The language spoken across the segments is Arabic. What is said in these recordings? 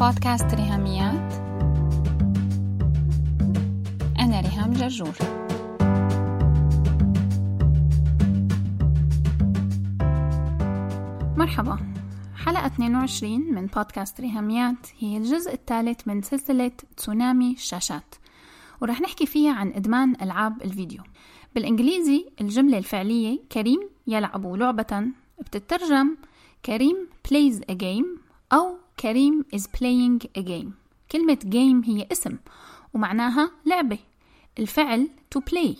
بودكاست ريهاميات. أنا ريهام جرجور. مرحبا. حلقة 22 من بودكاست ريهاميات هي الجزء الثالث من سلسلة تسونامي الشاشات ورح نحكي فيها عن إدمان ألعاب الفيديو. بالإنجليزي الجملة الفعلية كريم يلعب لعبة بتترجم كريم plays a game أو كريم is playing a game. كلمة game هي اسم ومعناها لعبة. الفعل to play.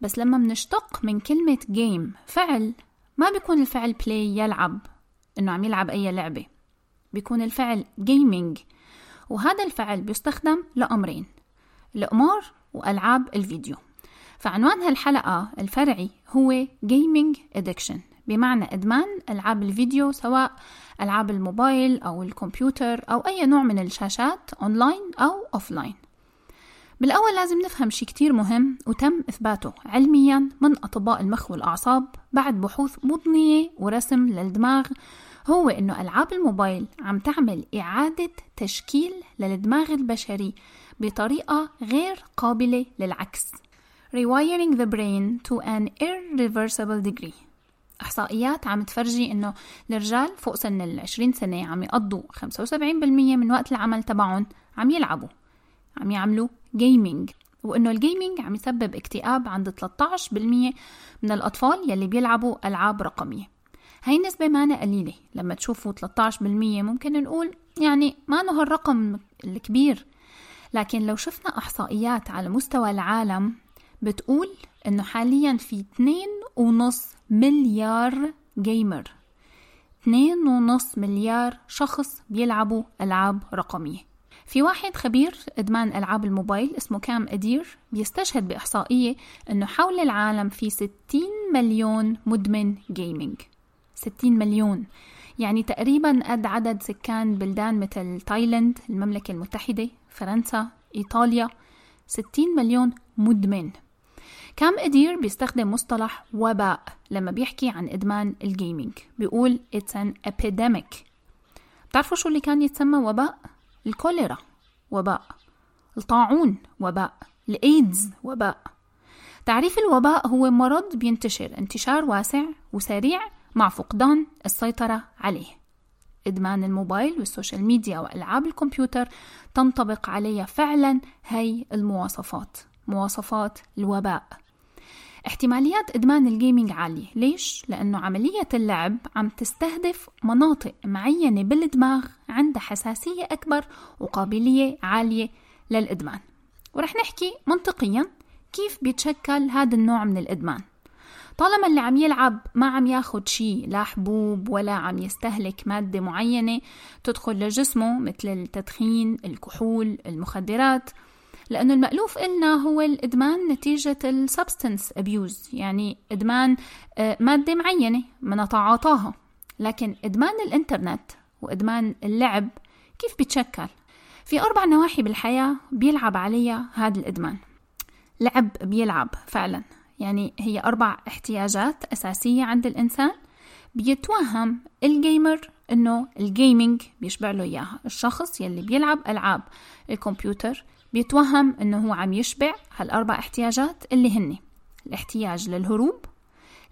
بس لما بنشتق من كلمة game فعل ما بيكون الفعل play يلعب إنه عم يلعب أي لعبة. بيكون الفعل gaming. وهذا الفعل بيستخدم لأمرين الأمور وألعاب الفيديو. فعنوان هالحلقة الفرعي هو Gaming Addiction. بمعنى إدمان ألعاب الفيديو سواء ألعاب الموبايل أو الكمبيوتر أو أي نوع من الشاشات أونلاين أو offline. بالأول لازم نفهم شي كتير مهم وتم إثباته علميا من أطباء المخ والأعصاب بعد بحوث مضنية ورسم للدماغ. هو إنه ألعاب الموبايل عم تعمل إعادة تشكيل للدماغ البشري بطريقة غير قابلة للعكس. Rewiring the brain to an irreversible degree. إحصائيات عم تفرجي إنه الرجال فوق سن العشرين سنة عم يقضوا 75% من وقت العمل تبعهم عم يلعبوا عم يعملوا جيمنج وإنه الجيمنج عم يسبب اكتئاب عند 13% من الأطفال يلي بيلعبوا ألعاب رقمية. هاي النسبة مانا قليلة. لما تشوفوا 13% ممكن نقول يعني مانه الرقم الكبير. لكن لو شفنا إحصائيات على مستوى العالم بتقول إنه حاليا في 2.5 مليار gamer. 2.5 مليار شخص بيلعبوا ألعاب رقمية. في واحد خبير إدمان ألعاب الموبايل اسمه كام أدير بيستشهد بإحصائية أنه حول العالم في 60 مليون مدمن gaming 60 مليون. يعني تقريبا قد عدد سكان بلدان مثل تايلاند المملكة المتحدة فرنسا إيطاليا. 60 مليون مدمن. كام إدير بيستخدم مصطلح وباء لما بيحكي عن إدمان ال gaming بيقول it's an epidemic. بتعرفوا شو اللي كان يتسمى وباء؟ الكوليرا وباء. الطاعون وباء. الإيدز وباء. تعريف الوباء هو مرض بينتشر انتشار واسع وسريع مع فقدان السيطرة عليه. إدمان الموبايل وال social media وألعاب الكمبيوتر تنطبق عليها فعلا هي المواصفات مواصفات الوباء. احتماليات إدمان ال gaming عالية. ليش؟ لأنه عملية اللعب عم تستهدف مناطق معينة بالدماغ عندها حساسية أكبر وقابلية عالية للإدمان. ورح نحكي منطقيا كيف بيتشكل هذا النوع من الإدمان. طالما اللي عم يلعب ما عم ياخد شيء لا حبوب ولا عم يستهلك مادة معينة تدخل لجسمه مثل التدخين الكحول المخدرات لأنه المألوف إلنا هو الإدمان نتيجة السبستنس أبيوز يعني إدمان آه، مادة معينة بنتعاطاها لكن إدمان الإنترنت وإدمان اللعب كيف بيتشكل؟ في أربع نواحي بالحياة بيلعب عليها هذا الإدمان. لعب بيلعب فعلا. يعني هي أربع احتياجات أساسية عند الإنسان. بيتوهم الجيمر إنه الجيمنج بيشبع له إياها. الشخص يلي بيلعب ألعاب الكمبيوتر بيتوهم إنه هو عم يشبع هالأربع احتياجات اللي هن الاحتياج للهروب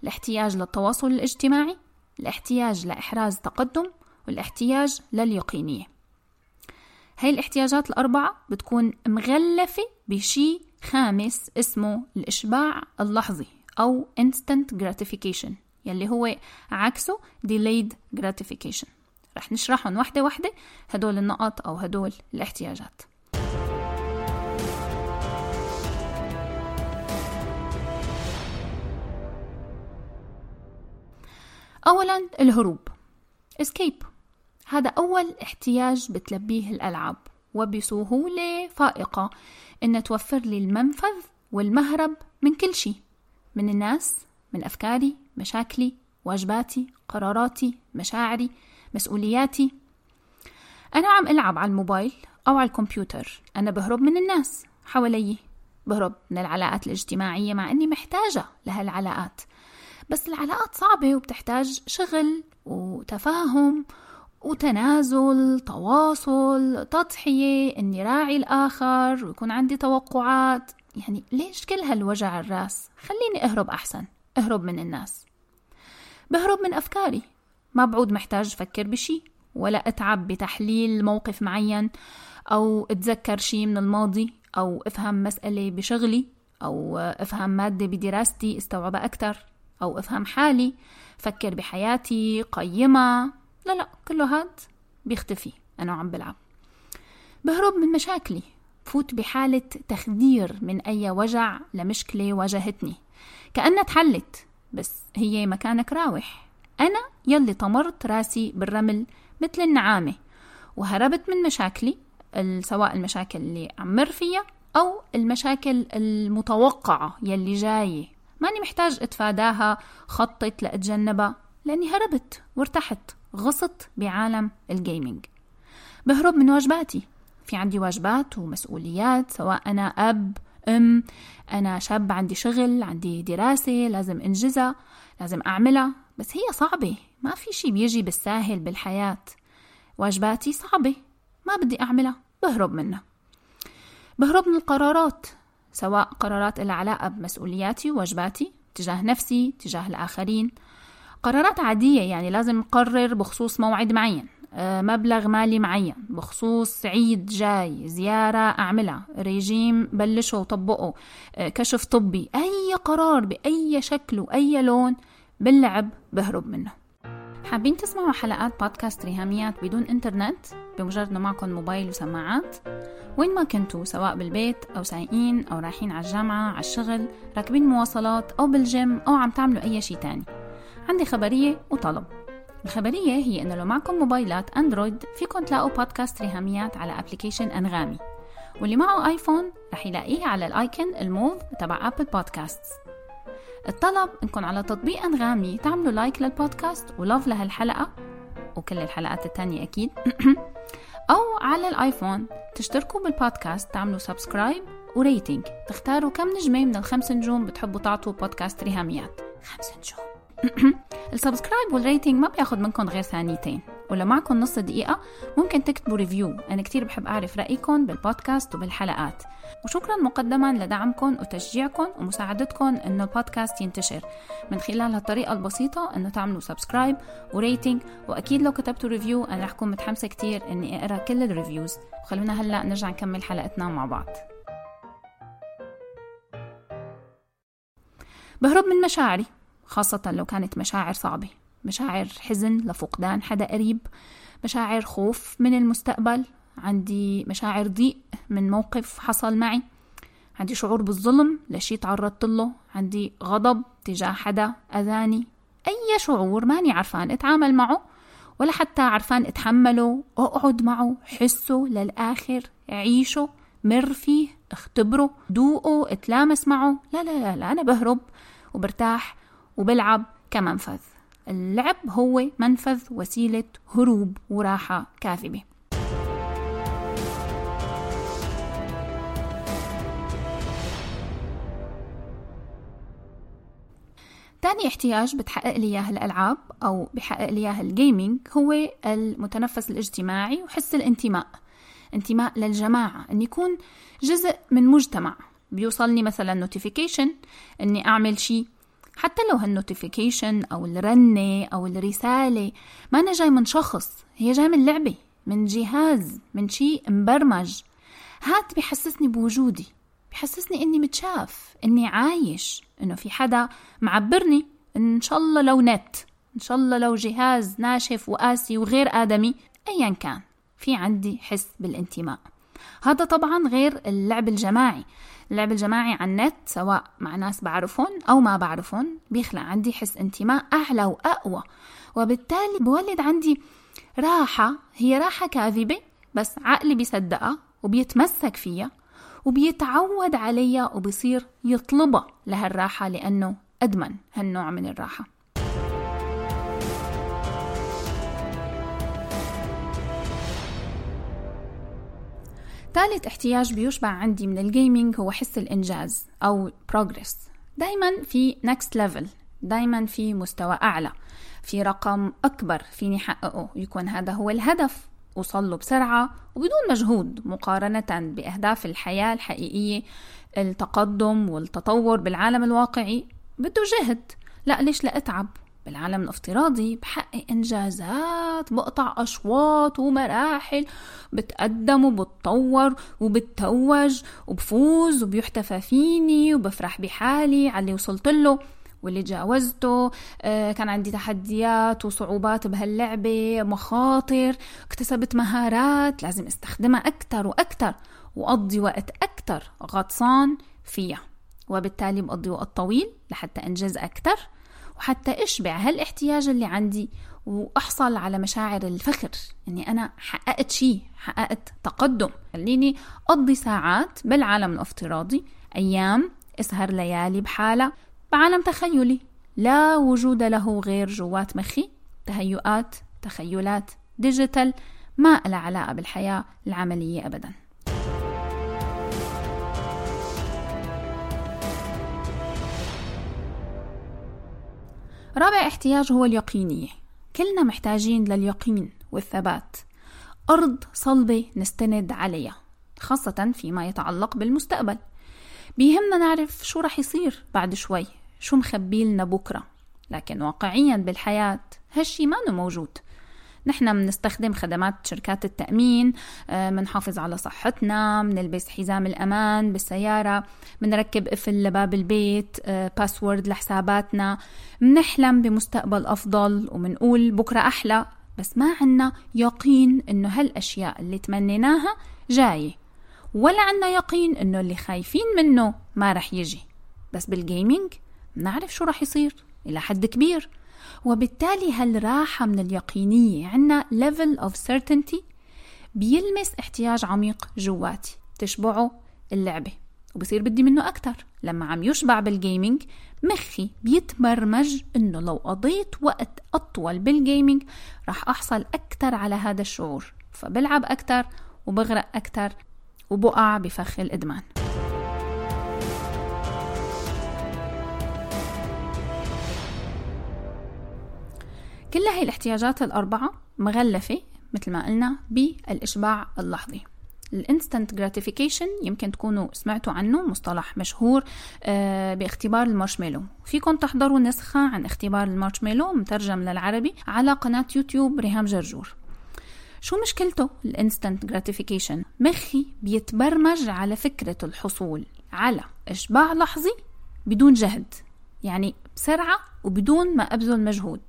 الاحتياج للتواصل الاجتماعي الاحتياج لإحراز تقدم والاحتياج لليقينية. هاي الاحتياجات الأربعة بتكون مغلفة بشي خامس اسمه الإشباع اللحظي أو instant gratification يلي هو عكسه delayed gratification. رح نشرحهم واحدة واحدة هدول النقط أو هدول الاحتياجات. أولا الهروب escape. هذا أول احتياج بتلبيه الألعاب وبسهولة فائقة إن توفر لي المنفذ والمهرب من كل شيء من الناس من أفكاري مشاكلي واجباتي قراراتي مشاعري مسؤولياتي. أنا عم ألعب على الموبايل أو على الكمبيوتر أنا بهرب من الناس حوالي بهرب من العلاقات الاجتماعية مع أني محتاجة لهالعلاقات. بس العلاقات صعبة وبتحتاج شغل وتفاهم وتنازل تواصل تضحية إني راعي الآخر ويكون عندي توقعات. يعني ليش كل هالوجع الراس؟ خليني أهرب أحسن أهرب من الناس. بهرب من أفكاري. ما بعود محتاج أفكر بشي ولا أتعب بتحليل موقف معين أو أتذكر شي من الماضي أو أفهم مسألة بشغلي أو أفهم مادة بدراستي استوعبها أكتر. أو أفهم حالي فكر بحياتي قيمها لا لا كله هاد بيختفي أنا عم بلعب. بهرب من مشاكلي فوت بحالة تخدير من أي وجع لمشكلة واجهتني. كأنها تحلت بس هي مكانك راوح. أنا يلي طمرت راسي بالرمل مثل النعامة وهربت من مشاكلي سواء المشاكل اللي عمر فيها أو المشاكل المتوقعة يلي جاية. ماني محتاج أتفاداها خطط لأتجنبها لأني هربت وارتحت غصت بعالم الجيمنج بهرب من واجباتي. في عندي واجبات ومسؤوليات سواء أنا أب أم أنا شاب عندي شغل عندي دراسة لازم أنجزها لازم أعملها. بس هي صعبة. ما في شي بيجي بالساهل بالحياة. واجباتي صعبة. ما بدي أعملها. بهرب منها. بهرب من القرارات. سواء قرارات لها علاقة بمسؤولياتي وواجباتي تجاه نفسي تجاه الآخرين. قرارات عادية يعني لازم نقرر بخصوص موعد معين آه، مبلغ مالي معين بخصوص عيد جاي زيارة أعملها ريجيم بلشه وطبقه آه، كشف طبي أي قرار بأي شكل وأي لون باللعب بهرب منه. حابين تسمعوا حلقات بودكاست ريهاميات بدون إنترنت؟ بمجرد انه معكم موبايل وسماعات؟ وين ما كنتوا سواء بالبيت أو سايقين أو رايحين على الجامعة على الشغل راكبين مواصلات أو بالجيم أو عم تعملوا أي شيء تاني. عندي خبرية وطلب. الخبرية هي إنه لو معكم موبايلات أندرويد فيكم تلاقوا بودكاست ريهاميات على application أنغامي. واللي معه iPhone رح يلاقيه على ال icon الموف تبع Apple Podcasts الطلب إنكم على تطبيق أنغامي تعملوا like لل podcast و love لهالحلقة وكل الحلقات التانية أكيد. أو على ال iPhone تشتركوا بالبودكاست تعملوا subscribe و rating تختاروا كم نجمة من الخمس نجوم بتحبوا تعطوا بودكاست ريهاميات. خمس نجوم. ال subscribe وال rating ما بياخد منكم غير ثانيتين. ولو معكم نص دقيقة ممكن تكتبوا review أنا كتير بحب أعرف رأيكم بالبودكاست وبالحلقات. وشكرا مقدما لدعمكم وتشجيعكم ومساعدتكم أنه البودكاست ينتشر. من خلال هالطريقة البسيطة أنه تعملوا subscribe و rating وأكيد لو كتبتوا review أنا رح أكون متحمسة كتير أني أقرأ كل ال reviews وخلونا هلأ نرجع نكمل حلقتنا مع بعض. بهرب من مشاعري خاصة لو كانت مشاعر صعبة. مشاعر حزن لفقدان حدا قريب مشاعر خوف من المستقبل عندي مشاعر ضيق من موقف حصل معي عندي شعور بالظلم لشي تعرضت له عندي غضب تجاه حدا أذاني أي شعور ماني عرفان أتعامل معه ولا حتى عرفان أتحمله أقعد معه حسه للآخر عيشه مر فيه أختبره دوقه أتلامس معه لا لا لا, لا أنا بهرب وبرتاح وبلعب كمنفذ. اللعب هو منفذ وسيلة هروب وراحة كاذبة. تاني احتياج بتحقق لي إياه الألعاب أو بحقق لي إياه ال gaming هو المتنفس الاجتماعي وحس الانتماء. انتماء للجماعة إن يكون جزء من مجتمع. بيوصلني مثلا notification إني أعمل شيء حتى لو هالنوتيفيكيشن أو الرنة أو الرسالة ما أنا جاي من شخص هي جاي من لعبة من جهاز من شيء مبرمج. هاد بحسسني بوجودي بحسسني إني متشاف إني عايش إنه في حدا معبرني إن شاء الله لو نت إن شاء الله لو جهاز ناشف وقاسي وغير آدمي أيا كان. في عندي حس بالانتماء. هذا طبعا غير اللعب الجماعي. اللعب الجماعي على النت سواء مع ناس بعرفهم أو ما بعرفهم بيخلق عندي حس انتماء أعلى وأقوى. وبالتالي بولد عندي راحة هي راحة كاذبة بس عقلي بيصدقها وبيتمسك فيها وبيتعود عليها وبصير يطلبها لهالراحة لأنه أدمن هالنوع من الراحة. ثالث احتياج بيشبع عندي من الجيمنج هو حس الإنجاز أو progress. دايما في next level دايما في مستوى أعلى في رقم أكبر فيني حققه. يكون هذا هو الهدف. وصل له بسرعة وبدون مجهود مقارنة بأهداف الحياة الحقيقية التقدم والتطور بالعالم الواقعي. بده جهد. لا ليش لا أتعب؟ بالعالم الافتراضي بحقق إنجازات بقطع أشواط ومراحل بتقدم وبتطور وبتتوج وبفوز وبيحتفى فيني وبفرح بحالي على اللي وصلت له واللي تجاوزته آه، كان عندي تحديات وصعوبات بهاللعبة مخاطر اكتسبت مهارات لازم استخدمها أكتر وأكتر وأقضي وقت أكتر غطسان فيها وبالتالي بقضي وقت طويل لحتى أنجز أكتر. وحتى أشبع هالاحتياج اللي عندي وأحصل على مشاعر الفخر. إني أنا حققت شيء حققت تقدم. خليني أقضي ساعات بالعالم الافتراضي. أيام أسهر ليالي بحالة بعالم تخيلي. لا وجود له غير جوات مخي. تهيؤات تخيلات ديجيتال. ما لها علاقة بالحياة العملية أبداً. رابع احتياج هو اليقينية كلنا محتاجين لليقين والثبات. أرض صلبة نستند عليها خاصة فيما يتعلق بالمستقبل. بيهمنا نعرف شو رح يصير بعد شوي شو مخبيلنا بكرة. لكن واقعيا بالحياة هالشي ما موجود. نحن بنستخدم خدمات شركات التأمين بنحافظ آه، على صحتنا بنلبس حزام الأمان بالسيارة بنركب قفل لباب البيت password آه، لحساباتنا بنحلم بمستقبل أفضل وبنقول بكرة أحلى. بس ما عنا يقين إنه هالأشياء اللي تمنيناها جاية ولا عنا يقين إنه اللي خايفين منه ما رح يجي. بس بال gaming بنعرف شو رح يصير إلى حد كبير. وبالتالي هالراحة من اليقينية عنا level of certainty بيلمس احتياج عميق جواتي تشبعه اللعبة. وبصير بدي منه أكتر. لما عم يشبع بال gaming مخي بيتبرمج إنه لو قضيت وقت أطول بال gaming رح أحصل أكتر على هذا الشعور. فبلعب أكتر وبغرق أكتر وبقع بفخ الإدمان. كل هاي الاحتياجات الأربعة مغلفة مثل ما قلنا بالإشباع اللحظي. ال instant gratification يمكن تكونوا سمعتوا عنه مصطلح مشهور آه، باختبار المارشميلو. فيكم تحضروا نسخة عن اختبار المارشميلو مترجم للعربي على قناة يوتيوب ريهام جرجور. شو مشكلته ال instant gratification مخي بيتبرمج على فكرة الحصول على إشباع لحظي بدون جهد يعني بسرعة وبدون ما أبذل مجهود.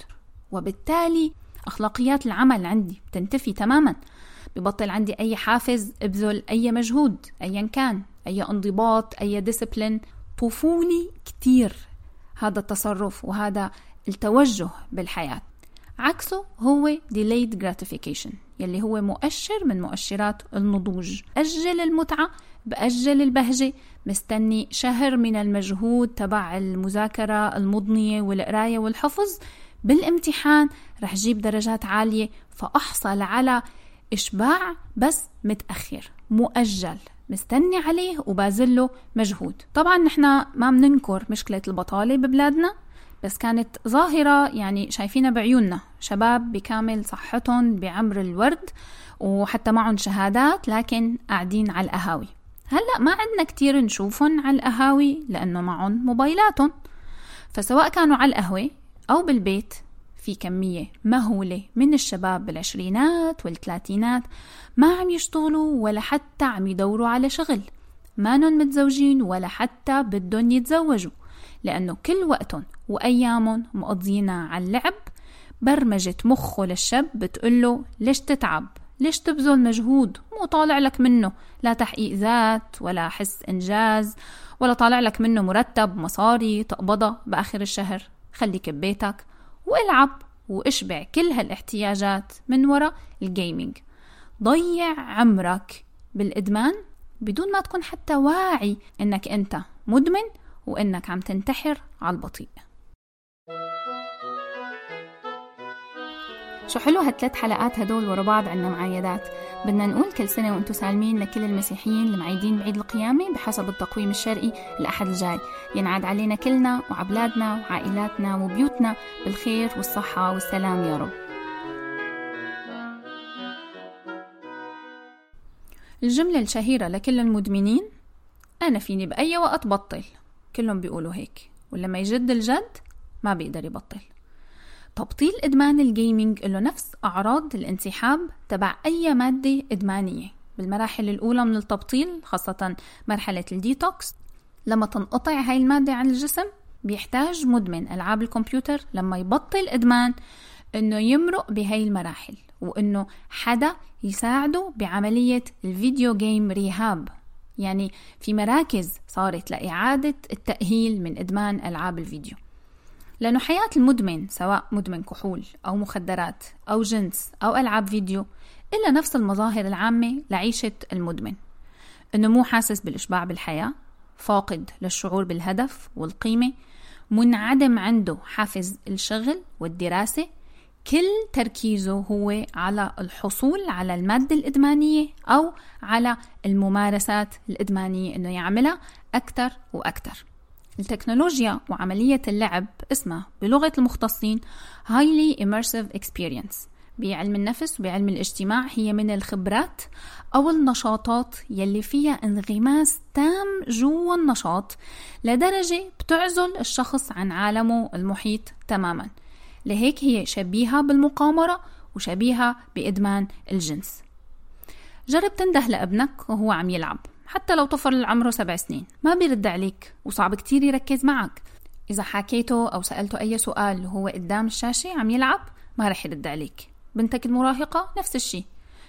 وبالتالي أخلاقيات العمل عندي بتنتفي تماما. ببطل عندي أي حافز أبذل أي مجهود أيا كان أي انضباط أي ديسبلين طفولي كتير هذا التصرف وهذا التوجه بالحياة. عكسه هو delayed gratification يلي هو مؤشر من مؤشرات النضوج. أجل المتعة بأجل البهجة. مستني شهر من المجهود تبع المذاكرة المضنية والقراية والحفظ. بالامتحان رح جيب درجات عالية فأحصل على إشباع بس متأخر مؤجل مستني عليه وبازله مجهود. طبعا نحن ما بننكر مشكلة البطالة ببلادنا بس كانت ظاهرة يعني شايفينها بعيوننا. شباب بكامل صحتهم بعمر الورد وحتى معهم شهادات لكن قاعدين على القهاوي. هلأ ما عندنا كتير نشوفهم على القهاوي لأنه معهم موبايلاتهم. فسواء كانوا على القهوة أو بالبيت في كمية مهولة من الشباب بالعشرينات والثلاثينات ما عم يشتغلوا ولا حتى عم يدوروا على شغل. مانن متزوجين ولا حتى بدهم يتزوجوا لأنه كل وقتهم وأيامهم مقضينا على اللعب. برمجة مخه للشاب بتقوله ليش تتعب؟ ليش تبذل مجهود؟ مو طالع لك منه. لا تحقيق ذات ولا حس إنجاز ولا طالع لك منه مرتب مصاري تقبضها بآخر الشهر. خليك ببيتك والعب واشبع كل هالاحتياجات من وراء الجيمنج ضيع عمرك بالإدمان بدون ما تكون حتى واعي إنك أنت مدمن وإنك عم تنتحر على البطيء. شو حلو هالثلاث حلقات هدول ورا بعض عنا معايدات. بدنا نقول كل سنة وأنتم سالمين لكل المسيحيين المعيدين بعيد القيامة بحسب التقويم الشرقي الأحد الجاي. ينعاد علينا كلنا وعبلادنا وعائلاتنا وبيوتنا بالخير والصحة والسلام يا رب. الجملة الشهيرة لكل المدمنين أنا فيني بأي وقت بطل. كلهم بيقولوا هيك ولما يجد الجد ما بيقدر يبطل. تبطيل إدمان ال gaming له نفس أعراض الانسحاب تبع أي مادة إدمانية. بالمراحل الأولى من التبطيل خاصة مرحلة الديتوكس لما تنقطع هاي المادة عن الجسم بيحتاج مدمن ألعاب الكمبيوتر لما يبطل إدمان إنه يمرق بهاي المراحل وإنه حدا يساعده بعملية الفيديو جيم ريهاب. يعني في مراكز صارت لإعادة التأهيل من إدمان ألعاب الفيديو. لأنه حياة المدمن سواء مدمن كحول أو مخدرات أو جنس أو ألعاب فيديو إلا نفس المظاهر العامة لعيشة المدمن. إنه مو حاسس بالإشباع بالحياة فاقد للشعور بالهدف والقيمة منعدم عنده حافز الشغل والدراسة كل تركيزه هو على الحصول على المادة الإدمانية أو على الممارسات الإدمانية إنه يعملها أكثر وأكثر. التكنولوجيا وعملية اللعب اسمها بلغة المختصين Highly Immersive Experience. بعلم النفس وبعلم الاجتماع هي من الخبرات أو النشاطات يلي فيها انغماس تام جوا النشاط لدرجة بتعزل الشخص عن عالمه المحيط تماما. لهيك هي شبيهة بالمقامرة وشبيهة بإدمان الجنس. جرب تنده لابنك وهو عم يلعب. حتى لو طفل عمره سبع سنين. ما بيرد عليك وصعب كتير يركز معك. إذا حكيته أو سألته أي سؤال وهو قدام الشاشة عم يلعب ما رح يرد عليك. بنتك المراهقة نفس الشي.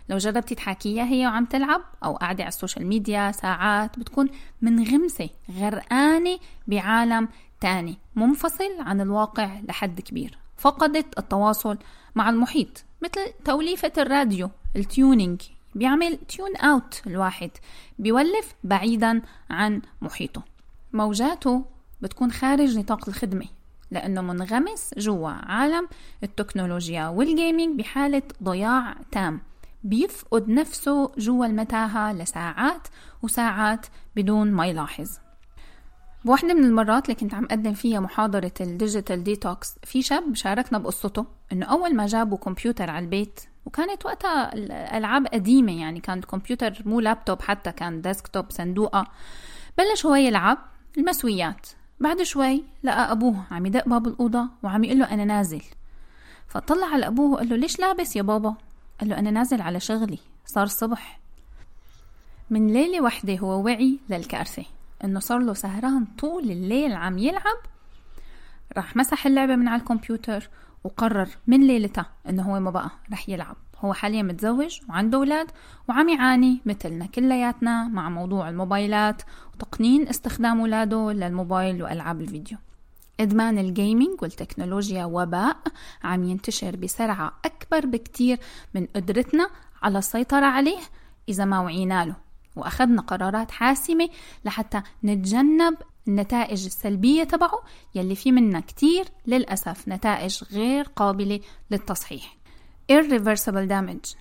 لو جربتي تحاكيها هي وعم تلعب أو قاعدة على السوشيال ميديا ساعات بتكون منغمسة غرقانة بعالم تاني منفصل عن الواقع لحد كبير. فقدت التواصل مع المحيط مثل توليفة الراديو ال tuning. بيعمل tune out الواحد بيولف بعيدا عن محيطه. موجاته بتكون خارج نطاق الخدمة لأنه منغمس جوا عالم التكنولوجيا وال gaming بحالة ضياع تام. بيفقد نفسه جوا المتاهة لساعات وساعات بدون ما يلاحظ. بواحدة من المرات اللي كنت عم أقدم فيها محاضرة ال digital detox في شاب شاركنا بقصته إنه أول ما جابوا كمبيوتر على البيت وكانت وقتها الألعاب قديمة يعني كان كمبيوتر مو لابتوب حتى كان desktop صندوقة. بلش هو يلعب المسويات. بعد شوي لقى أبوه عم يدق باب الأوضة وعم يقول له أنا نازل. فطلع على أبوه وقال له ليش لابس يا بابا؟ قال له أنا نازل على شغلي صار الصبح من ليلة وحدة هو وعي للكارثة إنه صار له سهران طول الليل عم يلعب راح مسح اللعبة من على الكمبيوتر وقرر من ليلتها إنه هو ما بقى رح يلعب. هو حاليا متزوج وعنده أولاد وعم يعاني مثلنا كلياتنا مع موضوع الموبايلات وتقنين استخدام أولاده للموبايل وألعاب الفيديو. إدمان الجيمنج والتكنولوجيا وباء عم ينتشر بسرعة أكبر بكتير من قدرتنا على السيطرة عليه إذا ما وعينا له. وأخذنا قرارات حاسمة لحتى نتجنب النتائج السلبية تبعه يلي في منها كتير للأسف نتائج غير قابلة للتصحيح. Irreversible damage.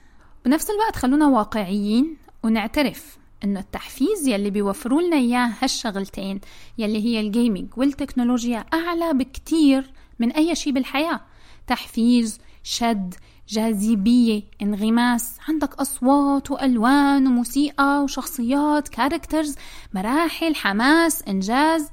بنفس الوقت خلونا واقعيين ونعترف إنه التحفيز يلي بيوفروا لنا إياه هالشغلتين يلي هي الجيمنج والتكنولوجيا أعلى بكتير من أي شيء بالحياة. تحفيز شد جاذبية انغماس. عندك أصوات وألوان وموسيقى وشخصيات characters مراحل حماس إنجاز.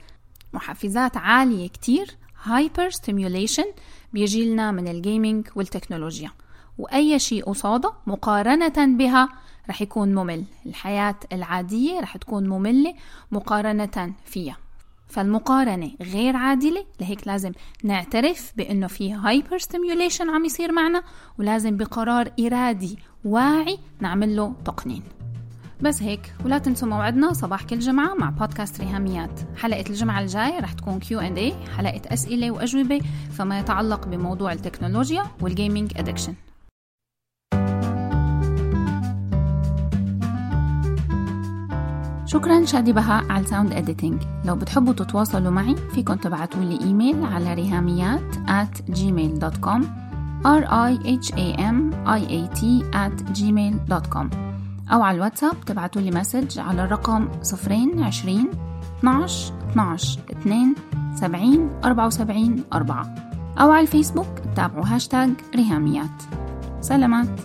محفزات عالية كتير. hyper stimulation بيجي لنا من ال gaming والتكنولوجيا. وأي شيء قصاده مقارنة بها رح يكون ممل. الحياة العادية رح تكون مملة مقارنة فيها. فالمقارنة غير عادلة. لهيك لازم نعترف بأنه في hyper stimulation عم يصير معنا ولازم بقرار إرادي واعي نعمل له تقنين. بس هيك ولا تنسوا موعدنا صباح كل جمعة مع بودكاست ريهاميات. حلقة الجمعة الجاي رح تكون اي حلقة أسئلة وأجوبة فما يتعلق بموضوع التكنولوجيا وال gaming addiction شكرا شادي بهاء على ال sound editing لو بتحبوا تتواصلوا معي فيكن تبعتوا لي إيميل على ريهاميات at gmail.com r i h a m i a t at gmail.com أو على الواتساب تبعتوا لي message على الرقم 020 12 12 2 70 74 4 أو على الفيسبوك تابعوا هاشتاج ريهاميات. سلامات.